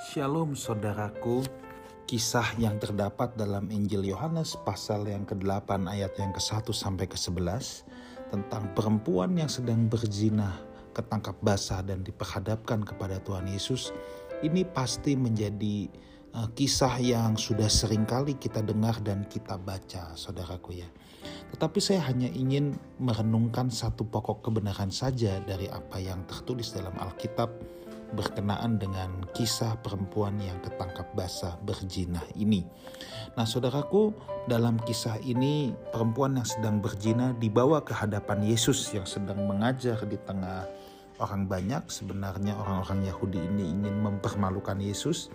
Shalom saudaraku, kisah yang terdapat dalam Injil Yohanes pasal yang ke-8 ayat yang ke-1 sampai ke-11 tentang perempuan yang sedang berzina, ketangkap basah dan diperhadapkan kepada Tuhan Yesus. Ini pasti menjadi uh, kisah yang sudah sering kali kita dengar dan kita baca, saudaraku ya. Tetapi saya hanya ingin merenungkan satu pokok kebenaran saja dari apa yang tertulis dalam Alkitab berkenaan dengan kisah perempuan yang ketangkap basah berzina ini. Nah, saudaraku, dalam kisah ini perempuan yang sedang berzina dibawa ke hadapan Yesus yang sedang mengajar di tengah orang banyak. Sebenarnya orang-orang Yahudi ini ingin mempermalukan Yesus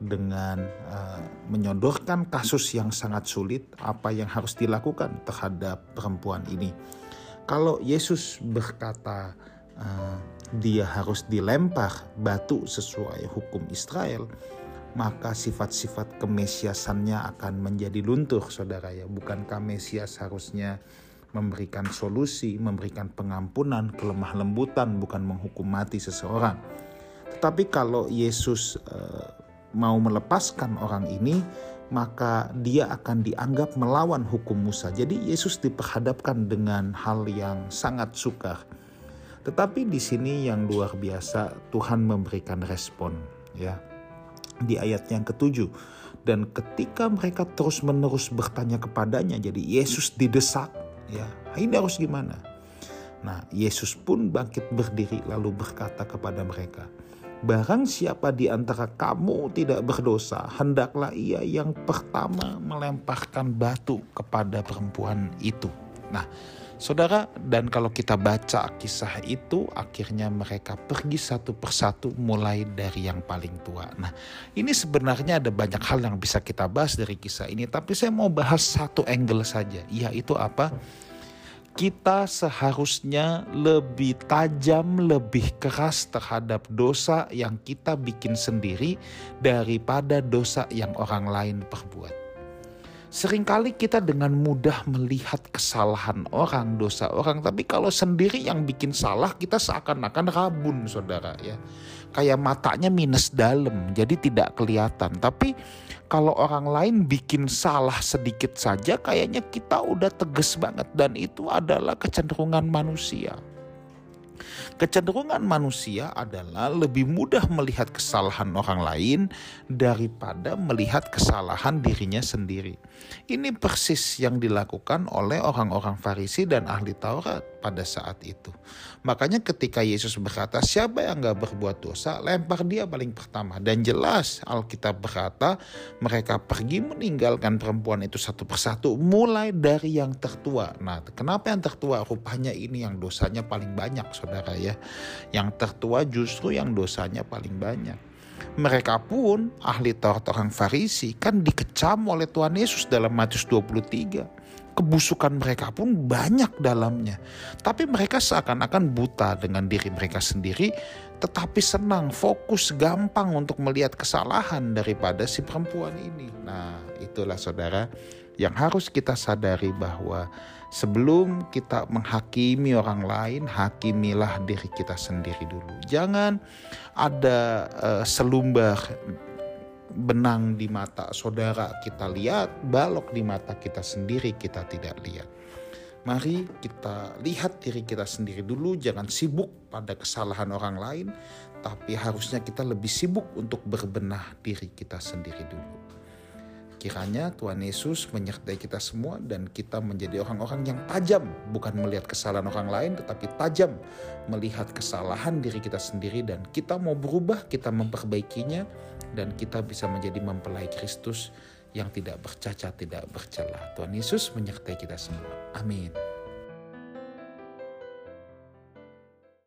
dengan uh, menyodorkan kasus yang sangat sulit apa yang harus dilakukan terhadap perempuan ini. Kalau Yesus berkata uh, dia harus dilempar batu sesuai hukum Israel, maka sifat-sifat kemesiasannya akan menjadi luntur, saudara ya. Bukankah Mesias harusnya memberikan solusi, memberikan pengampunan, kelemah lembutan, bukan menghukum mati seseorang. Tetapi kalau Yesus uh, mau melepaskan orang ini, maka dia akan dianggap melawan hukum Musa. Jadi Yesus diperhadapkan dengan hal yang sangat sukar tetapi di sini yang luar biasa Tuhan memberikan respon ya. Di ayat yang ketujuh dan ketika mereka terus-menerus bertanya kepadanya jadi Yesus didesak ya. Ini harus gimana? Nah, Yesus pun bangkit berdiri lalu berkata kepada mereka, Barang siapa di antara kamu tidak berdosa, hendaklah ia yang pertama melemparkan batu kepada perempuan itu. Nah, Saudara, dan kalau kita baca kisah itu, akhirnya mereka pergi satu persatu mulai dari yang paling tua. Nah, ini sebenarnya ada banyak hal yang bisa kita bahas dari kisah ini, tapi saya mau bahas satu angle saja, yaitu apa? Kita seharusnya lebih tajam, lebih keras terhadap dosa yang kita bikin sendiri daripada dosa yang orang lain perbuat. Seringkali kita dengan mudah melihat kesalahan orang, dosa orang, tapi kalau sendiri yang bikin salah kita seakan-akan rabun, saudara ya. Kayak matanya minus dalam, jadi tidak kelihatan. Tapi kalau orang lain bikin salah sedikit saja, kayaknya kita udah tegas banget dan itu adalah kecenderungan manusia. Kecenderungan manusia adalah lebih mudah melihat kesalahan orang lain daripada melihat kesalahan dirinya sendiri. Ini persis yang dilakukan oleh orang-orang Farisi dan ahli Taurat pada saat itu. Makanya ketika Yesus berkata siapa yang gak berbuat dosa lempar dia paling pertama. Dan jelas Alkitab berkata mereka pergi meninggalkan perempuan itu satu persatu mulai dari yang tertua. Nah kenapa yang tertua rupanya ini yang dosanya paling banyak saudara ya. Yang tertua justru yang dosanya paling banyak. Mereka pun ahli Taurat orang Farisi kan dikecam oleh Tuhan Yesus dalam Matius 23 kebusukan mereka pun banyak dalamnya. Tapi mereka seakan-akan buta dengan diri mereka sendiri, tetapi senang, fokus, gampang untuk melihat kesalahan daripada si perempuan ini. Nah, itulah saudara yang harus kita sadari bahwa sebelum kita menghakimi orang lain, hakimilah diri kita sendiri dulu. Jangan ada uh, selumbar benang di mata saudara kita lihat, balok di mata kita sendiri kita tidak lihat. Mari kita lihat diri kita sendiri dulu, jangan sibuk pada kesalahan orang lain, tapi harusnya kita lebih sibuk untuk berbenah diri kita sendiri dulu. Kiranya Tuhan Yesus menyertai kita semua dan kita menjadi orang-orang yang tajam, bukan melihat kesalahan orang lain, tetapi tajam melihat kesalahan diri kita sendiri dan kita mau berubah, kita memperbaikinya, dan kita bisa menjadi mempelai Kristus yang tidak bercacat, tidak bercela. Tuhan Yesus menyertai kita semua. Amin.